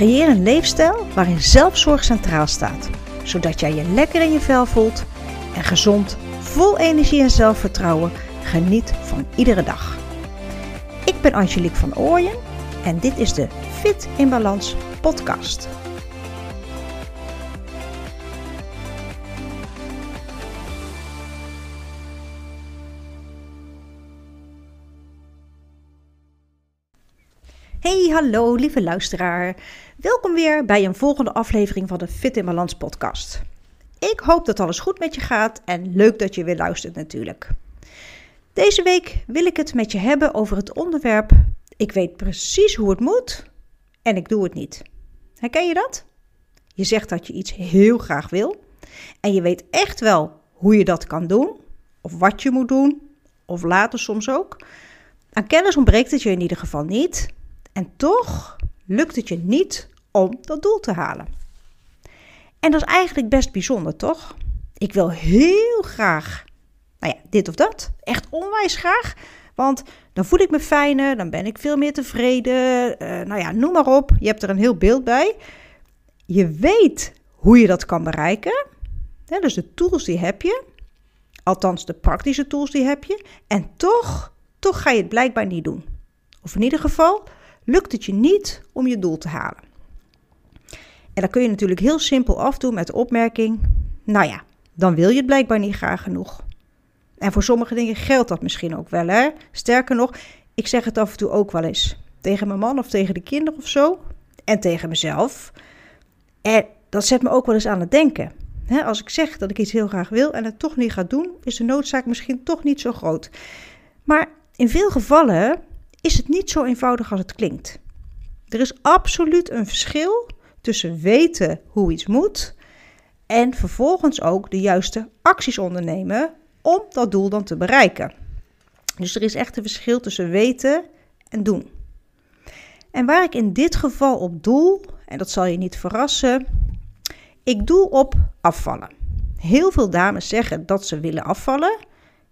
Creëer een leefstijl waarin zelfzorg centraal staat, zodat jij je lekker in je vel voelt en gezond, vol energie en zelfvertrouwen geniet van iedere dag. Ik ben Angelique van Ooyen en dit is de Fit in Balans podcast. Hallo lieve luisteraar. Welkom weer bij een volgende aflevering van de Fit in Balans podcast. Ik hoop dat alles goed met je gaat en leuk dat je weer luistert natuurlijk. Deze week wil ik het met je hebben over het onderwerp ik weet precies hoe het moet en ik doe het niet. Herken je dat? Je zegt dat je iets heel graag wil en je weet echt wel hoe je dat kan doen of wat je moet doen of later soms ook. Aan kennis ontbreekt het je in ieder geval niet en toch lukt het je niet om dat doel te halen. En dat is eigenlijk best bijzonder, toch? Ik wil heel graag, nou ja, dit of dat. Echt onwijs graag. Want dan voel ik me fijner, dan ben ik veel meer tevreden. Uh, nou ja, noem maar op. Je hebt er een heel beeld bij. Je weet hoe je dat kan bereiken. dus de tools die heb je. Althans, de praktische tools die heb je. En toch, toch ga je het blijkbaar niet doen. Of in ieder geval, lukt het je niet om je doel te halen. En dat kun je natuurlijk heel simpel afdoen met de opmerking: Nou ja, dan wil je het blijkbaar niet graag genoeg. En voor sommige dingen geldt dat misschien ook wel. Hè? Sterker nog, ik zeg het af en toe ook wel eens. Tegen mijn man of tegen de kinderen of zo. En tegen mezelf. En dat zet me ook wel eens aan het denken. als ik zeg dat ik iets heel graag wil en het toch niet ga doen, is de noodzaak misschien toch niet zo groot. Maar in veel gevallen is het niet zo eenvoudig als het klinkt. Er is absoluut een verschil tussen weten hoe iets moet en vervolgens ook de juiste acties ondernemen om dat doel dan te bereiken. Dus er is echt een verschil tussen weten en doen. En waar ik in dit geval op doel, en dat zal je niet verrassen, ik doel op afvallen. Heel veel dames zeggen dat ze willen afvallen.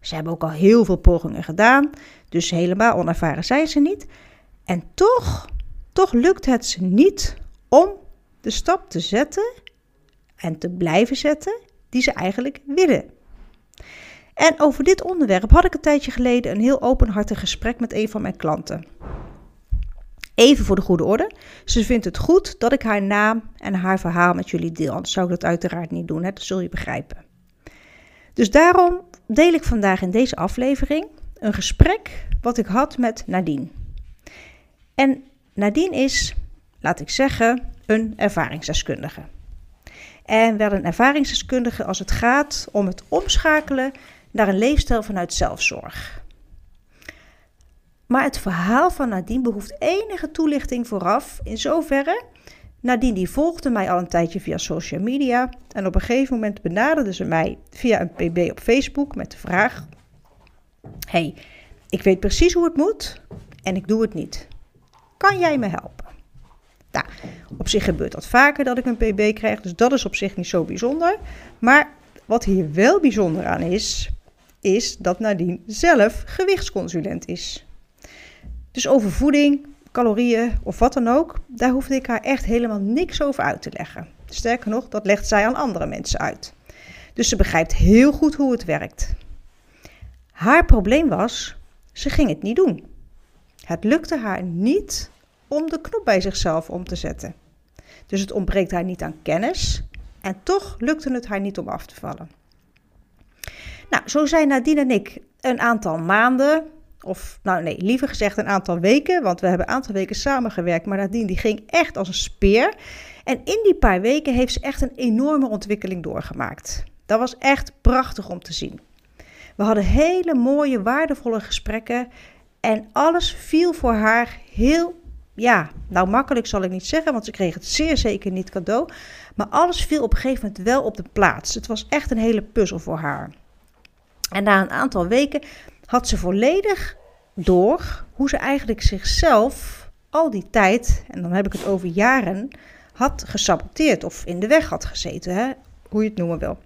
Ze hebben ook al heel veel pogingen gedaan, dus helemaal onervaren zijn ze niet. En toch, toch lukt het ze niet om de stap te zetten en te blijven zetten die ze eigenlijk willen. En over dit onderwerp had ik een tijdje geleden een heel openhartig gesprek met een van mijn klanten. Even voor de goede orde. Ze vindt het goed dat ik haar naam en haar verhaal met jullie deel. Anders zou ik dat uiteraard niet doen, hè? dat zul je begrijpen. Dus daarom deel ik vandaag in deze aflevering een gesprek wat ik had met Nadine. En Nadine is, laat ik zeggen, een ervaringsdeskundige. En wel een ervaringsdeskundige als het gaat om het omschakelen naar een leefstijl vanuit zelfzorg. Maar het verhaal van Nadine behoeft enige toelichting vooraf. In zoverre, Nadine die volgde mij al een tijdje via social media. En op een gegeven moment benaderde ze mij via een pb op Facebook met de vraag... hey, ik weet precies hoe het moet en ik doe het niet. Kan jij me helpen? Nou, op zich gebeurt dat vaker dat ik een pb krijg, dus dat is op zich niet zo bijzonder. Maar wat hier wel bijzonder aan is, is dat Nadine zelf gewichtsconsulent is. Dus over voeding, calorieën of wat dan ook, daar hoefde ik haar echt helemaal niks over uit te leggen. Sterker nog, dat legt zij aan andere mensen uit. Dus ze begrijpt heel goed hoe het werkt. Haar probleem was, ze ging het niet doen. Het lukte haar niet om de knop bij zichzelf om te zetten. Dus het ontbreekt haar niet aan kennis en toch lukte het haar niet om af te vallen. Nou, zo zijn Nadine en ik een aantal maanden, of nou nee, liever gezegd een aantal weken, want we hebben een aantal weken samengewerkt, maar Nadine die ging echt als een speer. En in die paar weken heeft ze echt een enorme ontwikkeling doorgemaakt. Dat was echt prachtig om te zien. We hadden hele mooie, waardevolle gesprekken en alles viel voor haar heel, ja, nou makkelijk zal ik niet zeggen, want ze kreeg het zeer zeker niet cadeau. Maar alles viel op een gegeven moment wel op de plaats. Het was echt een hele puzzel voor haar. En na een aantal weken had ze volledig door hoe ze eigenlijk zichzelf al die tijd, en dan heb ik het over jaren, had gesaboteerd of in de weg had gezeten, hè? hoe je het noemen wil.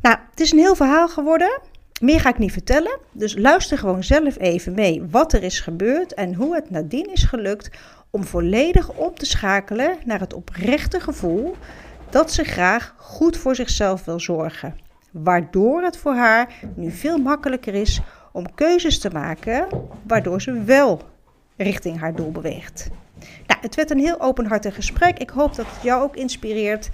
Nou, het is een heel verhaal geworden. Meer ga ik niet vertellen, dus luister gewoon zelf even mee wat er is gebeurd en hoe het nadien is gelukt om volledig om te schakelen naar het oprechte gevoel dat ze graag goed voor zichzelf wil zorgen. Waardoor het voor haar nu veel makkelijker is om keuzes te maken, waardoor ze wel richting haar doel beweegt. Nou, het werd een heel openhartig gesprek. Ik hoop dat het jou ook inspireert.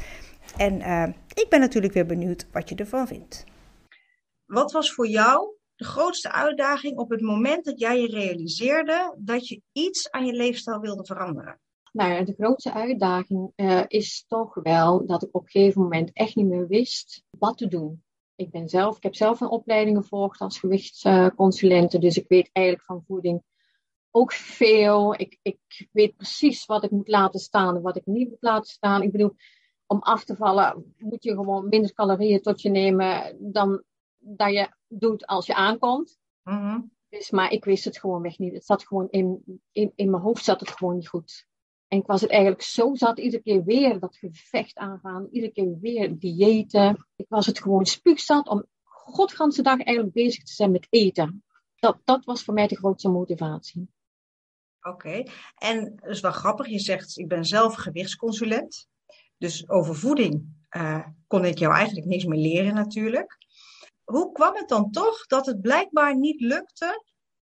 En uh, ik ben natuurlijk weer benieuwd wat je ervan vindt. Wat was voor jou de grootste uitdaging op het moment dat jij je realiseerde dat je iets aan je leefstijl wilde veranderen? Nou de grootste uitdaging uh, is toch wel dat ik op een gegeven moment echt niet meer wist wat te doen. Ik, ben zelf, ik heb zelf een opleiding gevolgd als gewichtsconsulente, dus ik weet eigenlijk van voeding ook veel. Ik, ik weet precies wat ik moet laten staan en wat ik niet moet laten staan. Ik bedoel, om af te vallen moet je gewoon minder calorieën tot je nemen dan dat je doet als je aankomt. Mm dus, maar ik wist het gewoon weg niet. Het zat gewoon in, in, in mijn hoofd zat het gewoon niet goed. En ik was het eigenlijk zo zat, iedere keer weer dat gevecht aangaan, iedere keer weer diëten. Ik was het gewoon spuugzat om godganse dag eigenlijk bezig te zijn met eten. Dat, dat was voor mij de grootste motivatie. Oké, en dat is wel grappig. Je zegt, ik ben zelf gewichtsconsulent. Dus over voeding uh, kon ik jou eigenlijk niks meer leren natuurlijk. Hoe kwam het dan toch dat het blijkbaar niet lukte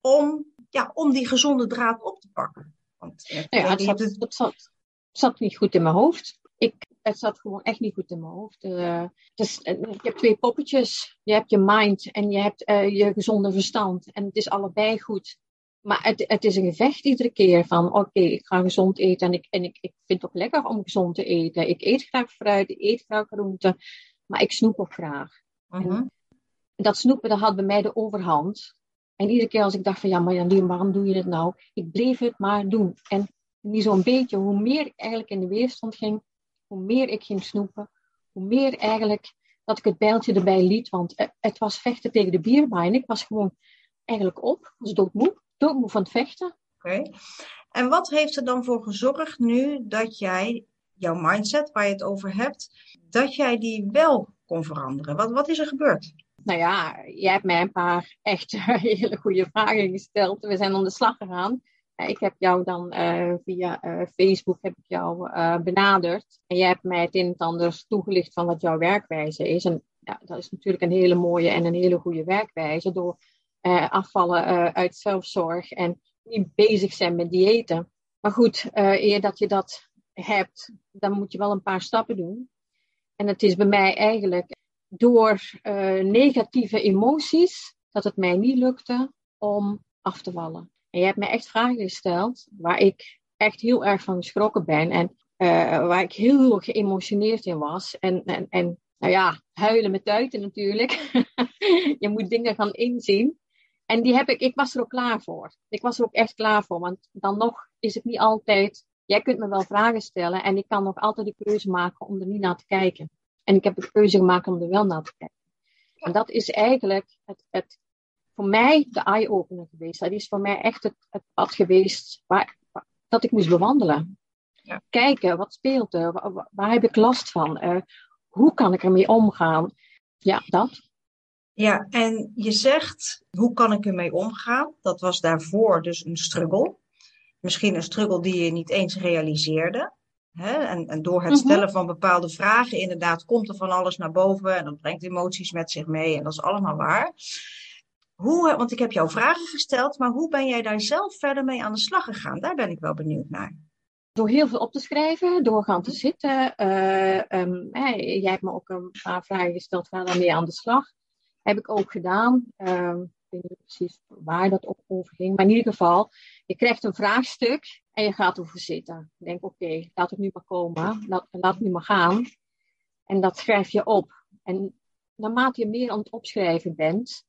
om, ja, om die gezonde draad op te pakken? Want, uh, ja, het, zat, het... zat, zat niet goed in mijn hoofd. Ik, het zat gewoon echt niet goed in mijn hoofd. Uh, dus, je hebt twee poppetjes. Je hebt je mind en je hebt uh, je gezonde verstand. En het is allebei goed. Maar het, het is een gevecht iedere keer van, oké, ik ga gezond eten en, ik, en ik, ik vind het ook lekker om gezond te eten. Ik eet graag fruit, ik eet graag groenten, maar ik snoep ook graag. mhm. Dat snoepen, dat had bij mij de overhand. En iedere keer als ik dacht van, ja, maar Janine, waarom doe je het nou? Ik bleef het maar doen. En niet zo'n beetje, hoe meer ik eigenlijk in de weerstand ging, hoe meer ik ging snoepen, hoe meer eigenlijk dat ik het bijltje erbij liet. Want het was vechten tegen de bierbaai en ik was gewoon eigenlijk op, was doodmoe doodmoe van het vechten. Oké. En wat heeft er dan voor gezorgd nu dat jij jouw mindset waar je het over hebt, dat jij die wel kon veranderen? Wat, wat is er gebeurd? Nou ja, jij hebt mij een paar echt hele goede vragen gesteld. We zijn aan de slag gegaan. Ik heb jou dan uh, via uh, Facebook heb ik jou benaderd. En jij hebt mij het een en ander toegelicht van wat jouw werkwijze is. En ja, dat is natuurlijk een hele mooie en een hele goede werkwijze. Door afvallen uit zelfzorg en niet bezig zijn met diëten. Maar goed, eer dat je dat hebt, dan moet je wel een paar stappen doen. En het is bij mij eigenlijk door negatieve emoties dat het mij niet lukte om af te vallen. En je hebt mij echt vragen gesteld waar ik echt heel erg van geschrokken ben en waar ik heel geëmotioneerd in was. En, en, en nou ja, huilen met tuiten natuurlijk. je moet dingen gaan inzien. En die heb ik, ik was er ook klaar voor. Ik was er ook echt klaar voor. Want dan nog is het niet altijd. Jij kunt me wel vragen stellen en ik kan nog altijd de keuze maken om er niet naar te kijken. En ik heb de keuze gemaakt om er wel naar te kijken. En dat is eigenlijk het, het voor mij de eye-opener geweest. Dat is voor mij echt het, het pad geweest waar, dat ik moest bewandelen. Ja. Kijken, wat speelt er? Waar, waar, heb ik last van? Uh, hoe kan ik ermee omgaan? Ja, dat. Ja, en je zegt, hoe kan ik ermee omgaan? Dat was daarvoor dus een struggle. Misschien een struggle die je niet eens realiseerde. Hè? En, en, door het mhm. stellen van bepaalde vragen, inderdaad, komt er van alles naar boven en dat brengt emoties met zich mee en dat is allemaal waar. Hoe, want ik heb jou vragen gesteld, maar hoe ben jij daar zelf verder mee aan de slag gegaan? Daar ben ik wel benieuwd naar. Door heel veel op te schrijven, door gaan te zitten. Uh, um, jij hebt me ook een paar vragen gesteld, waar dan mee aan de slag. Heb ik ook gedaan. Uh, ik weet niet precies waar dat op over ging. Maar in ieder geval, je krijgt een vraagstuk en je gaat ervoor zitten. Je denkt, oké, laat het nu maar komen. Laat, laat het nu maar gaan. En dat schrijf je op. En naarmate je meer aan het opschrijven bent,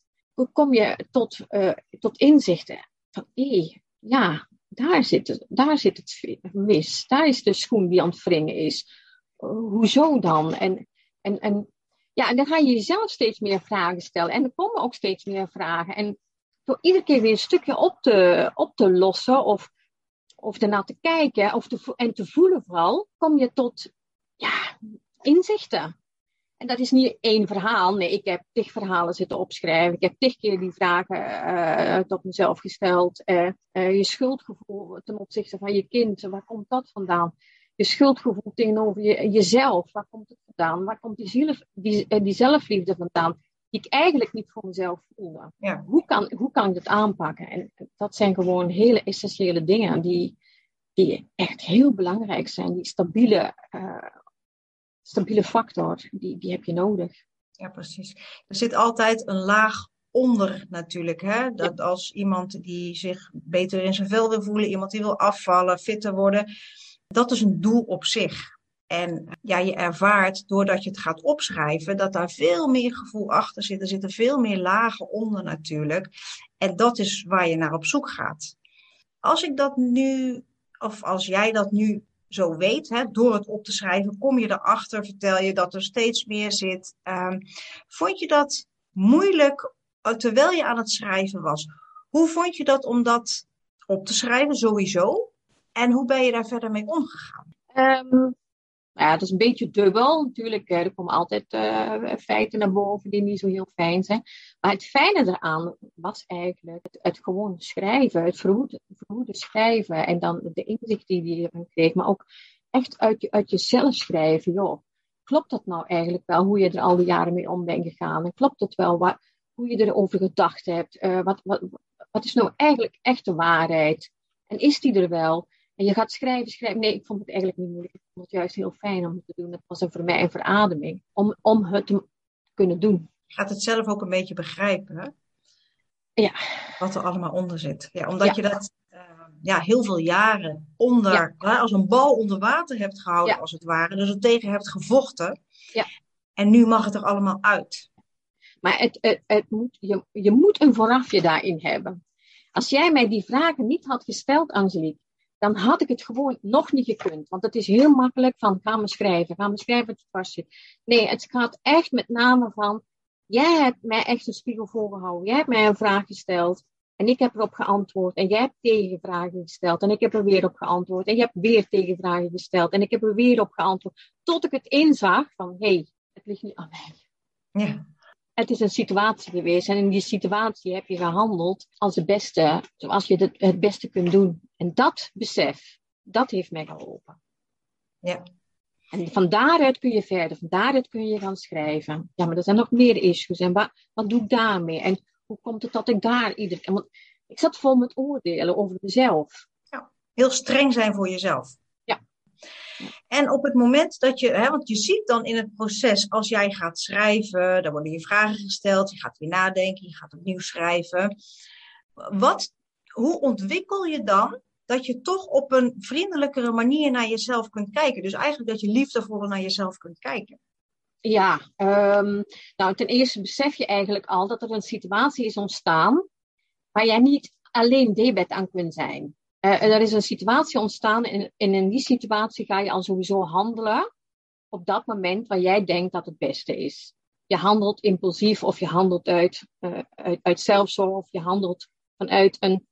kom je tot, uh, tot inzichten. Van, hé, ja, daar zit, het, daar zit het mis. Daar is de schoen die aan het wringen is. hoezo dan? En, en, en ja, en dan ga je jezelf steeds meer vragen stellen. En er komen ook steeds meer vragen. En door iedere keer weer een stukje op te, op te lossen of, of ernaar te kijken of te, en te voelen vooral, kom je tot ja, inzichten. En dat is niet één verhaal. Nee, ik heb tig verhalen zitten opschrijven. Ik heb tig keer die vragen uh, tot mezelf gesteld. Uh, uh, je schuldgevoel ten opzichte van je kind, waar komt dat vandaan? Je schuldgevoel tegenover je, jezelf, waar komt het vandaan? Waar komt die, die zelfliefde vandaan? Die ik eigenlijk niet voor mezelf voelde. Ja. Hoe, kan, hoe kan ik dat aanpakken? En dat zijn gewoon hele essentiële dingen die, die echt heel belangrijk zijn. Die stabiele stabiele factor, die, die heb je nodig. Ja, precies. Er zit altijd een laag onder natuurlijk. Hè? Dat als iemand die zich beter in zijn vel wil voelen, iemand die wil afvallen, fitter worden, dat is een doel op zich. En ja, je ervaart doordat je het gaat opschrijven dat daar veel meer gevoel achter zit. Er zitten veel meer lagen onder natuurlijk. En dat is waar je naar op zoek gaat. Als ik dat nu, of als jij dat nu zo weet, hè, door het op te schrijven, kom je erachter, vertel je dat er steeds meer zit. Um, vond je dat moeilijk eh, terwijl je aan het schrijven was? Hoe vond je dat om dat op te schrijven sowieso? En hoe ben je daar verder mee omgegaan? Um, ja, het is een beetje dubbel. Natuurlijk, er komen altijd uh, feiten naar boven die niet zo heel fijn zijn. Maar het fijne eraan was eigenlijk het, het gewoon schrijven, het verhoede, verhoede schrijven. En dan de inzicht die je erin kreeg. Maar ook echt uit, uit jezelf schrijven. Joh, klopt dat nou eigenlijk wel, hoe je er al die jaren mee om bent gegaan? En klopt het wel, wat, hoe je erover gedacht hebt? Uh, wat, wat, wat is nou eigenlijk echt de waarheid? En is die er wel? En je gaat schrijven, schrijven. Nee, ik vond het eigenlijk niet moeilijk. Vond het juist heel fijn om het te doen. Het was voor mij een verademing om, om het te kunnen doen. Je gaat het zelf ook een beetje begrijpen, hè? Ja. Wat er allemaal onder zit. Ja, omdat je dat uh, ja, heel veel jaren onder, ja. als een bal onder water hebt gehouden, als het ware. Dus er tegen hebt gevochten. Ja. En nu mag het er allemaal uit. Maar het, het, het moet, je, je moet een voorafje daarin hebben. Als jij mij die vragen niet had gesteld, Angelique, dan had ik het gewoon nog niet gekund. Want het is heel makkelijk van, ga me schrijven, ga me schrijven vast zit. Nee, het gaat echt met name van, jij hebt mij echt een spiegel voorgehouden. Jij hebt mij een vraag gesteld en ik heb erop geantwoord. En jij hebt tegenvragen gesteld en ik heb er weer op geantwoord. En je hebt weer tegenvragen gesteld en ik heb er weer op geantwoord. Tot ik het inzag van, hé, hey, het ligt niet aan mij. Ja het is een situatie geweest en in die situatie heb je gehandeld als het beste, zoals je het, het beste kunt doen. En dat besef, dat heeft mij geholpen. Ja. En van daaruit kun je verder, van daaruit kun je gaan schrijven. Ja, maar er zijn nog meer issues. En wat, wat doe ik daarmee? En hoe komt het dat ik daar ieder... Want ik zat vol met oordelen over mezelf. Ja, heel streng zijn voor jezelf. En op het moment dat je, hè, want je ziet dan in het proces, als jij gaat schrijven, dan worden je vragen gesteld, je gaat weer nadenken, je gaat opnieuw schrijven. Wat, hoe ontwikkel je dan dat je toch op een vriendelijkere manier naar jezelf kunt kijken? Dus eigenlijk dat je liefdevoller naar jezelf kunt kijken. Ja, um, nou ten eerste besef je eigenlijk al dat er een situatie is ontstaan waar jij niet alleen debet aan kunt zijn. Uh, er is een situatie ontstaan en, in die situatie ga je al sowieso handelen op dat moment waar jij denkt dat het beste is. Je handelt impulsief of je handelt uit, uh, uit, uit zelfzorg of je handelt vanuit een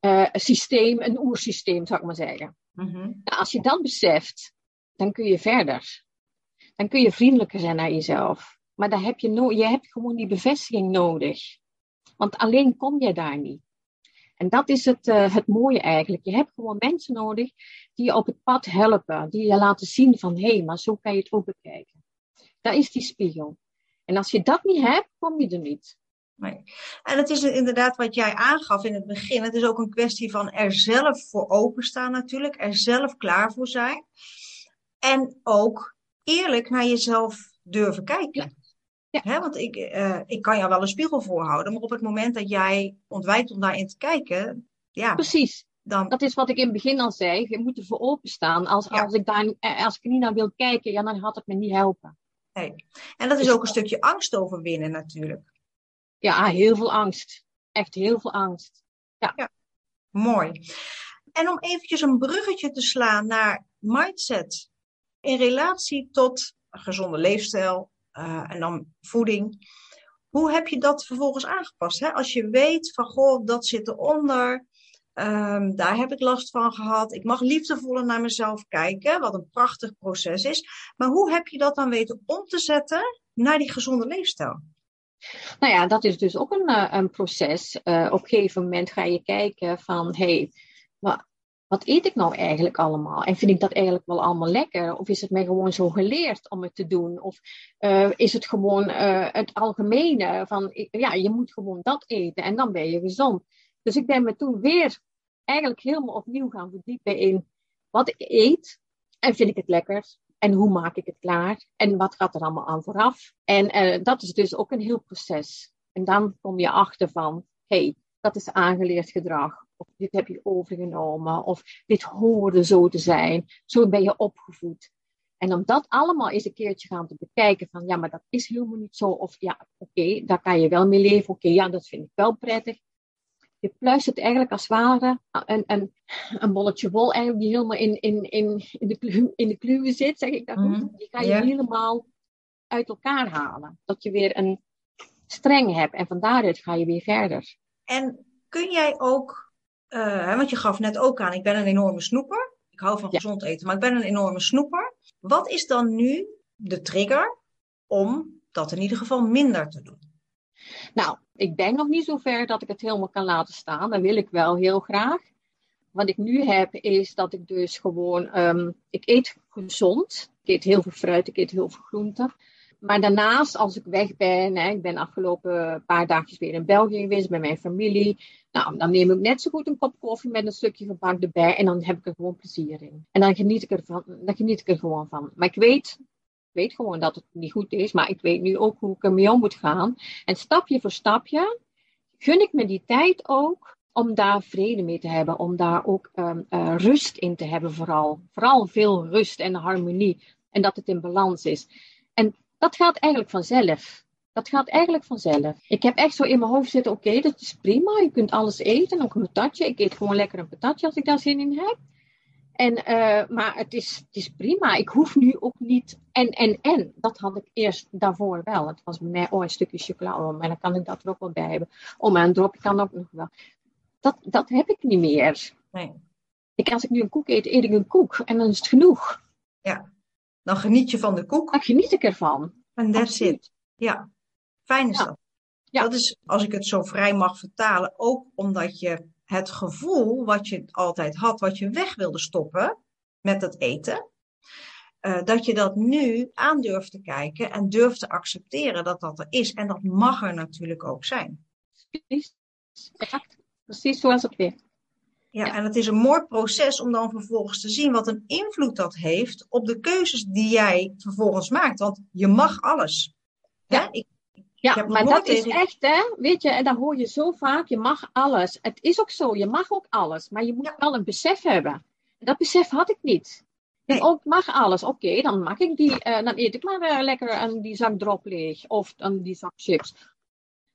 uh, systeem, een oersysteem zou ik maar zeggen. Mm-hmm. Nou, als je dat beseft, dan kun je verder. Dan kun je vriendelijker zijn naar jezelf. Maar dan heb je, no je hebt gewoon die bevestiging nodig. Want alleen kom je daar niet. En dat is het, uh, het mooie eigenlijk. Je hebt gewoon mensen nodig die je op het pad helpen, die je laten zien van hé, hey, maar zo kan je het ook bekijken. Dat is die spiegel. En als je dat niet hebt, kom je er niet. Nee. En het is inderdaad wat jij aangaf in het begin. Het is ook een kwestie van er zelf voor openstaan natuurlijk. Er zelf klaar voor zijn. En ook eerlijk naar jezelf durven kijken. Ja. want ik, uh, ik kan jou wel een spiegel voorhouden, maar op het moment dat jij ontwijkt om daarin te kijken, ja. Precies. Dan... Dat is wat ik in het begin al zei. Je moet ervoor openstaan. Als, als, ik daar, eh, als ik niet naar wil kijken, ja, dan had het me niet helpen. Nee. En dat is ook een stukje angst overwinnen natuurlijk. Ja, heel veel angst. Echt heel veel angst. Ja. ja. Mooi. En om eventjes een bruggetje te slaan naar mindset in relatie tot een gezonde leefstijl, uh, en dan voeding. Hoe heb je dat vervolgens aangepast? Hè? Als je weet van, goh, dat zit eronder. Um, daar heb ik last van gehad. Ik mag liefdevoller naar mezelf kijken, wat een prachtig proces is. Maar hoe heb je dat dan weten om te zetten naar die gezonde leefstijl? Nou ja, dat is dus ook een, eh, een proces. Uh, op een gegeven moment ga je kijken van, hé, hey, wat, eet ik nou eigenlijk allemaal? En vind ik dat eigenlijk wel allemaal lekker? Of is het mij gewoon zo geleerd om het te doen? Of uh, is het gewoon het algemene van, ja, je moet gewoon dat eten en dan ben je gezond. Dus ik ben me toen weer eigenlijk helemaal opnieuw gaan verdiepen in wat ik eet. En vind ik het lekker? En hoe maak ik het klaar? En wat gaat er allemaal aan vooraf? En uh, dat is dus ook een heel proces. En dan kom je achter van, hé, hey, dat is aangeleerd gedrag. Of dit heb je overgenomen. Of dit hoorde zo te zijn. Zo ben je opgevoed. En om dat allemaal eens een keertje gaan te bekijken van, ja, maar dat is helemaal niet zo. Of ja, oké, okay, daar kan je wel mee leven. Oké, okay, ja, dat vind ik wel prettig je pluistert eigenlijk als het ware een, een, een bolletje wol eigenlijk die helemaal in, in, in, in, de, in de kluwen zit, zeg ik dat goed. Mhm. Die ga je helemaal uit elkaar halen. Dat je weer een streng hebt en van daaruit ga je weer verder. En kun jij ook, uh, want je gaf net ook aan, ik ben een enorme snoeper. Ik hou van gezond eten, maar ik ben een enorme snoeper. Wat is dan nu de trigger om dat in ieder geval minder te doen? Nou, ik ben nog niet zo ver dat ik het helemaal kan laten staan. Dat wil ik wel heel graag. Wat ik nu heb, is dat ik dus gewoon. Um, ik eet gezond. Ik eet heel veel fruit, ik eet heel veel groenten. Maar daarnaast, als ik weg ben, hè, ik ben afgelopen paar dagjes weer in België geweest bij mijn familie. Nou, dan neem ik net zo goed een kop koffie met een stukje gebak erbij en dan heb ik er gewoon plezier in. En dan geniet ik, ervan, dan geniet ik er gewoon van. Maar ik weet weet gewoon dat het niet goed is, maar ik weet nu ook hoe ik ermee om moet gaan. En stapje voor stapje gun ik me die tijd ook om daar vrede mee te hebben, om daar ook um, uh, rust in te hebben vooral. Vooral veel rust en harmonie en dat het in balans is. Dat gaat eigenlijk vanzelf. Dat gaat eigenlijk vanzelf. Ik heb echt zo in mijn hoofd zitten, oké, okay, dat is prima. Je kunt alles eten, ook een patatje. Ik eet gewoon lekker een patatje als ik daar zin in heb. En, uh, maar het is, het is prima. Ik hoef nu ook niet en, en, en. Dat had ik eerst daarvoor wel. Het was bij mij, oh, een stukje chocola. Oh, maar dan kan ik dat er ook wel bij hebben. Oh, maar een dropje kan ook nog wel. Dat, dat heb ik niet meer. Nee. Ik, als ik nu een koek eet, eet ik een koek. En dan is het genoeg. Ja. Dan geniet je van de koek. Dan geniet ik ervan. En that's it. Ja. Fijn is dat. Ja. Dat is, als ik het zo vrij mag vertalen, ook omdat je het gevoel wat je altijd had, wat je weg wilde stoppen met het eten, uh, dat je dat nu aan durft te kijken en durft te accepteren dat dat er is. En dat mag er natuurlijk ook zijn. Precies, exact. Precies zoals het weer. Ja, ja, en het is een mooi proces om dan vervolgens te zien wat een invloed dat heeft op de keuzes die jij vervolgens maakt. Want je mag alles. Ja. Ik ja, maar dat is echt, hè, weet je, en dat hoor je zo vaak, je mag alles. Het is ook zo, je mag ook alles, maar je moet wel een besef hebben. dat besef had ik niet. Nee. Ik ook mag alles, oké, dan mag ik die, uh, dan eet ik maar uh, lekker een, die zak drop leeg, of dan die zak chips.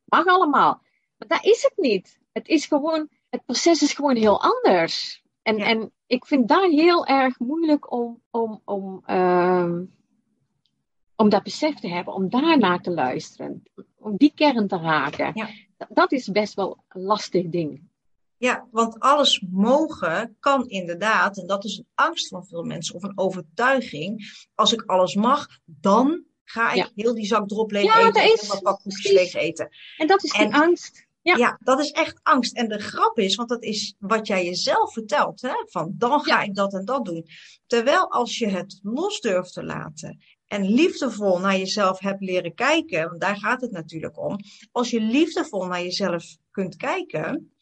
Mag allemaal. Maar dat is het niet. Het is gewoon, het proces is gewoon heel anders. En, en ik vind daar heel erg moeilijk om, om, om uh, om dat besef te hebben, om daarnaar te luisteren, om die kern te raken. Ja. Dat is best wel een lastig ding. Ja, want alles mogen kan inderdaad, en dat is een angst van veel mensen of een overtuiging. Als ik alles mag, dan ga ik heel die zak drop leeg ja, eten en wat pakkoekjes leeg eten. En dat is geen angst. Ja. ja. dat is echt angst. En de grap is, want dat is wat jij jezelf vertelt, hè? van dan ga ik dat en dat doen. Terwijl als je het los durft te laten en liefdevol naar jezelf hebt leren kijken, want daar gaat het natuurlijk om. Als je liefdevol naar jezelf kunt kijken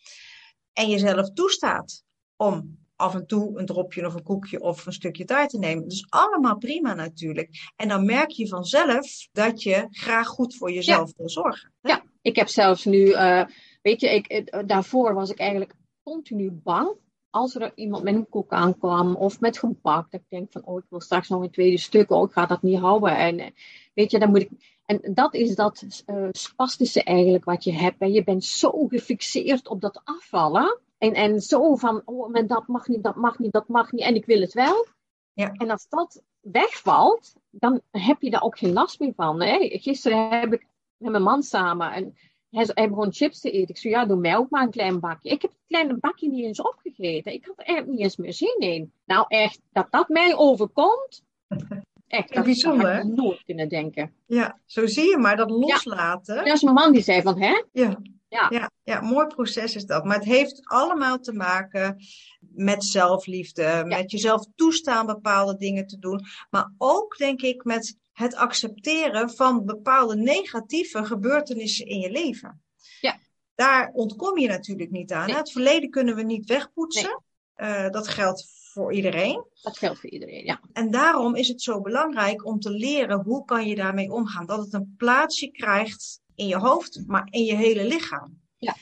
en jezelf toestaat om af en toe een dropje of een koekje of een stukje taart te nemen. Dus allemaal prima natuurlijk. En dan merk je vanzelf dat je graag goed voor jezelf wil zorgen. Ja, ik heb zelfs nu, uh, weet je, ik, eh, daarvoor was ik eigenlijk continu bang als er iemand met een koek aankwam of met gebak, dat ik denk van, oh, ik wil straks nog een tweede stuk, oh, ik ga dat niet houden. En eh, weet je, dan moet ik. En dat is dat uh, spastische eigenlijk wat je hebt. En je bent zo gefixeerd op dat afvallen. En, en zo van, oh, maar dat mag niet, dat mag niet, dat mag niet. En ik wil het wel. Ja. En als dat wegvalt, dan heb je daar ook geen last meer van. Hè? Gisteren heb ik met mijn man samen en hij zei, gewoon chips te eten. Ik zei, ja, doe mij ook maar een klein bakje. Ik heb het kleine bakje niet eens opgegeten. Ik had er eigenlijk niet eens meer zin in. Nou echt, dat dat mij overkomt, Echt, dat, bijzonder, had ik nooit kunnen denken. Ja, zo zie je maar, dat loslaten. Dat is mijn man die zei van, hè? Ja. Ja. Ja, ja, mooi proces is dat. Maar het heeft allemaal te maken met zelfliefde, met jezelf toestaan bepaalde dingen te doen. Maar ook, denk ik, met het accepteren van bepaalde negatieve gebeurtenissen in je leven. Ja. Daar ontkom je natuurlijk niet aan. Nee. Het verleden kunnen we niet wegpoetsen. Nee. Eh, dat geldt voor iedereen. Dat geldt voor iedereen, ja. En daarom is het zo belangrijk om te leren hoe kan je daarmee omgaan. Dat het een plaatsje krijgt in je hoofd, maar in je hele lichaam. Ja.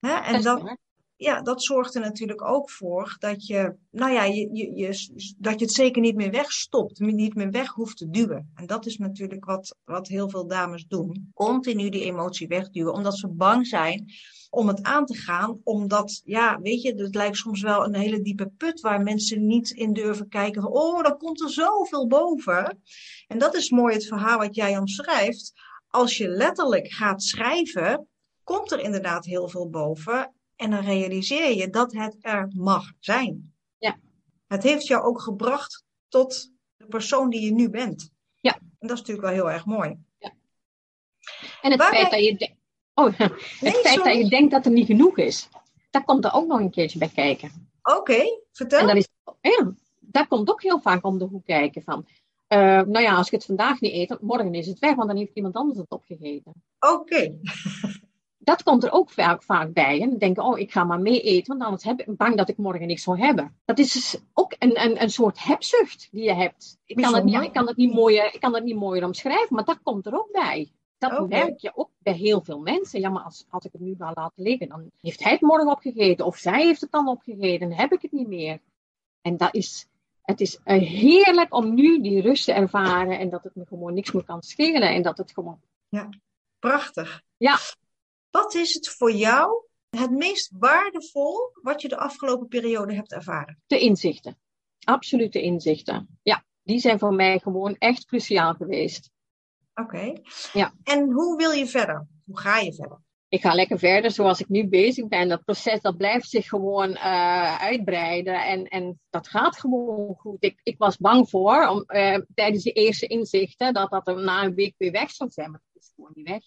Hè? En Dat. Ja, dat zorgt er natuurlijk ook voor dat je, nou ja, je, je, dat je het zeker niet meer wegstopt, niet meer weg hoeft te duwen. En dat is natuurlijk wat, wat heel veel dames doen. Continu die emotie wegduwen, omdat ze bang zijn om het aan te gaan. Omdat, ja, weet je, het lijkt soms wel een hele diepe put waar mensen niet in durven kijken. Oh, dan komt er zoveel boven. En dat is mooi het verhaal wat jij omschrijft. Als je letterlijk gaat schrijven, komt er inderdaad heel veel boven. En dan realiseer je dat het er mag zijn. Ja. Het heeft jou ook gebracht tot de persoon die je nu bent. Ja. En dat is natuurlijk wel heel erg mooi. En het feit dat je... de- Oh, het Nee, feit sorry. dat je denkt dat er niet genoeg is. Daar komt er ook nog een keertje bij kijken. Oké, vertel. En dat is, ja, daar komt ook heel vaak om de hoek kijken van. eh, nou ja, als ik het vandaag niet eet, morgen is het weg, want dan heeft iemand anders het opgegeten. Oké, Dat komt er ook vaak, vaak bij. En denken, oh, ik ga maar mee eten, want anders heb ik bang dat ik morgen niks zal hebben. Dat is dus ook een, een, een soort hebzucht die je hebt. Ik kan, het ik, kan het niet mooier, ik kan het niet mooier omschrijven, maar dat komt er ook bij. Dat Oké. merk je ook bij heel veel mensen. Ja, maar als, als ik het nu ga laten liggen, dan heeft hij het morgen opgegeten. Of zij heeft het dan opgegeten, dan heb ik het niet meer. En dat is, het is eh, heerlijk om nu die rust te ervaren en dat het me gewoon niks meer kan schelen. En dat het gewoon, prachtig. Ja. Wat is het voor jou het meest waardevol wat je de afgelopen periode hebt ervaren? de inzichten. Absolute inzichten. Ja, die zijn voor mij gewoon echt cruciaal geweest. Oké. Ja. En hoe wil je verder? Hoe ga je verder? Ik ga lekker verder zoals ik nu bezig ben. Dat proces dat blijft zich gewoon eh, uitbreiden. En, en dat gaat gewoon goed. Ik, ik was bang voor, om, eh, tijdens de eerste inzichten, dat dat er na een week weer weg zou zijn. Maar het is gewoon niet weg.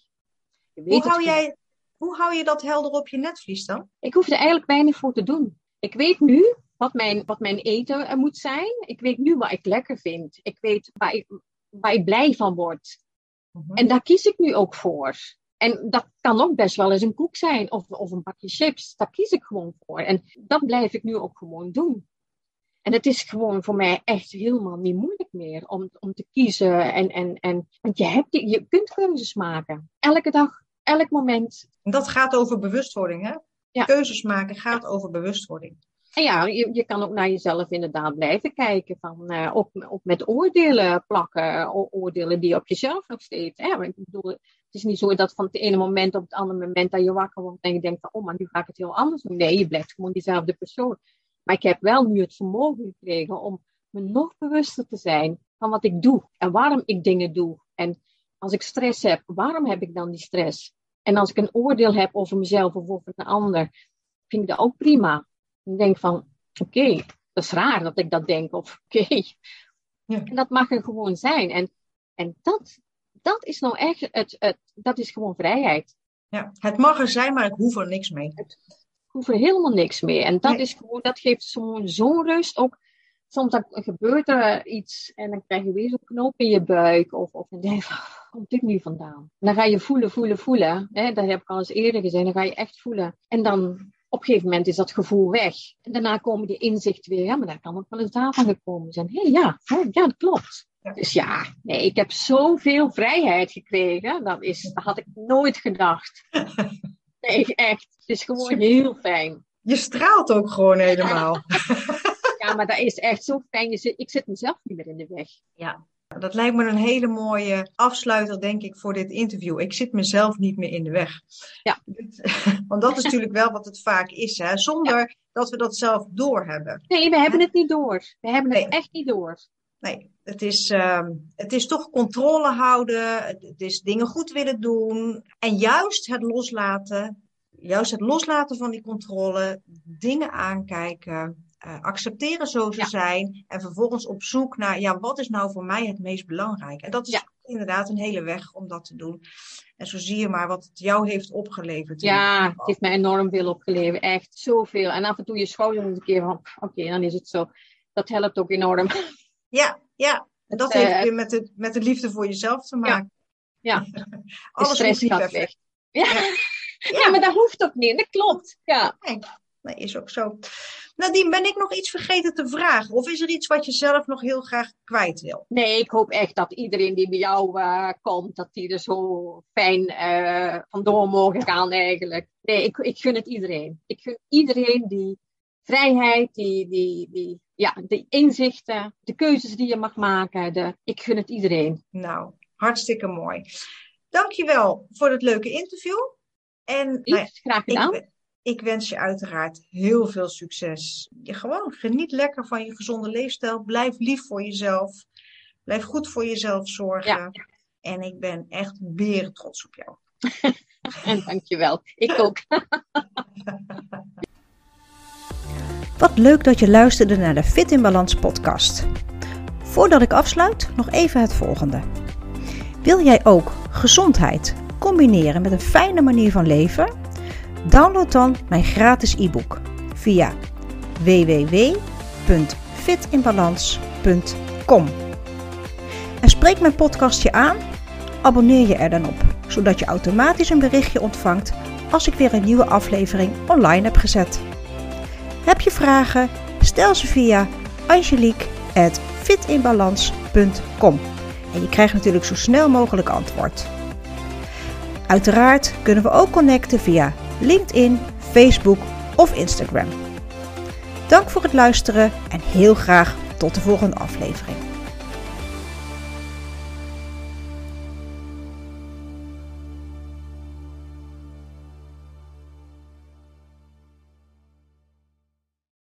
Je weet Hoe hou, jij, hoe hou je dat helder op je netvlies dan? Ik hoef er eigenlijk weinig voor te doen. Ik weet nu wat mijn, wat mijn eten er moet zijn. Ik weet nu wat ik lekker vind. Ik weet waar ik, waar ik blij van word. En daar kies ik nu ook voor. En dat kan ook best wel eens een koek zijn of, of een bakje chips. Daar kies ik gewoon voor. En dat blijf ik nu ook gewoon doen. En het is gewoon voor mij echt helemaal niet moeilijk meer om, om te kiezen. En, en, en, want je, hebt, je kunt keuzes maken. Elke dag, elk moment. En dat gaat over bewustwording, hè? Ja. Keuzes maken gaat over bewustwording. En ja, je, je kan ook naar jezelf inderdaad blijven kijken. Van, eh, op, op met oordelen plakken. O- oordelen die je op jezelf nog steeds. Hè? Want ik bedoel, het is niet zo dat van het ene moment op het andere moment dat je wakker wordt en je denkt van, oh, maar nu ga ik het heel anders doen. Nee, je blijft gewoon diezelfde persoon. Maar ik heb wel nu het vermogen gekregen om me nog bewuster te zijn van wat ik doe en waarom ik dingen doe. En als ik stress heb, waarom heb ik dan die stress? En als ik een oordeel heb over mezelf of over een ander, vind ik dat ook prima. Ik denk van, oké, dat is raar dat ik dat denk. Of oké, Ja. en dat mag er gewoon zijn. En, en dat, dat is nou echt, het, het, dat is gewoon vrijheid. Ja. Het mag er zijn, maar ik hoef er niks mee. Ik hoef er helemaal niks mee. En dat, Nee. is gewoon, dat geeft zo'n zo'n rust. Ook soms dan gebeurt er iets en dan krijg je weer zo'n knoop in je buik. Of, of dan denk je, van, waar komt dit nu vandaan? En dan ga je voelen, voelen, voelen. Hè? Dat heb ik al eens eerder gezegd. Dan ga je echt voelen. En dan op een gegeven moment is dat gevoel weg. En daarna komen die inzichten weer. Ja, maar daar kan ook wel eens daarvan gekomen zijn. Hé, ja, hè, ja, dat klopt. Ja. Dus ja, nee, ik heb zoveel vrijheid gekregen. Dat, is, dat had ik nooit gedacht. Nee, echt. Het is gewoon heel fijn. Je straalt ook gewoon helemaal. Ja, maar dat is echt zo fijn. Ik zit mezelf niet meer in de weg. Dat lijkt me een hele mooie afsluiter, denk ik, voor dit interview. Ik zit mezelf niet meer in de weg. Ja. Want dat is natuurlijk wel wat het vaak is, hè? zonder dat we dat zelf doorhebben. Nee, we hebben het niet door. We hebben het Nee. echt niet door. Nee, het is, ehm, het is toch controle houden, het is dingen goed willen doen. En juist het loslaten, juist het loslaten van die controle, dingen aankijken, uh, accepteren zoals ze zijn. En vervolgens op zoek naar, ja, wat is nou voor mij het meest belangrijk? En dat is inderdaad een hele weg om dat te doen. En zo zie je maar wat het jou heeft opgeleverd. Ja, het heeft mij enorm veel opgeleverd. Echt zoveel. En af en toe je schouder een keer van, oké, dan is het zo. Dat helpt ook enorm. Ja, ja. En dat heeft weer met de, met de liefde voor jezelf te maken. Ja. ja. Alles stress gaat weg. Ja. Ja. ja. maar dat hoeft ook niet. Dat klopt. Ja. Is ook zo. Nadien, ben ik nog iets vergeten te vragen? Of is er iets wat je zelf nog heel graag kwijt wil? Nee, ik hoop echt dat iedereen die bij jou uh, komt, dat die er zo fijn uh, vandoor mogen gaan eigenlijk. Nee, ik, ik gun het iedereen. Ik gun iedereen die vrijheid, die, die, die, ja, de inzichten, de keuzes die je mag maken. De, ik gun het iedereen. Nou, hartstikke mooi. Dankjewel voor het leuke interview. En, nou, graag gedaan. Ik, ik wens je uiteraard heel veel succes. Je gewoon geniet lekker van je gezonde leefstijl. Blijf lief voor jezelf. Blijf goed voor jezelf zorgen. Ja. En ik ben echt weer trots op jou. en dankjewel. Ik ook. Wat leuk dat je luisterde naar de Fit in Balans podcast. Voordat ik afsluit, nog even het volgende. Wil jij ook gezondheid combineren met een fijne manier van leven? Download dan mijn gratis e-book via www.fitinbalans.com. En spreek mijn podcastje aan, abonneer je er dan op, zodat je automatisch een berichtje ontvangt als ik weer een nieuwe aflevering online heb gezet. Heb je vragen? Stel ze via angelique.fitinbalans.com en je krijgt natuurlijk zo snel mogelijk antwoord. Uiteraard kunnen we ook connecten via LinkedIn, Facebook of Instagram. Dank voor het luisteren en heel graag tot de volgende aflevering.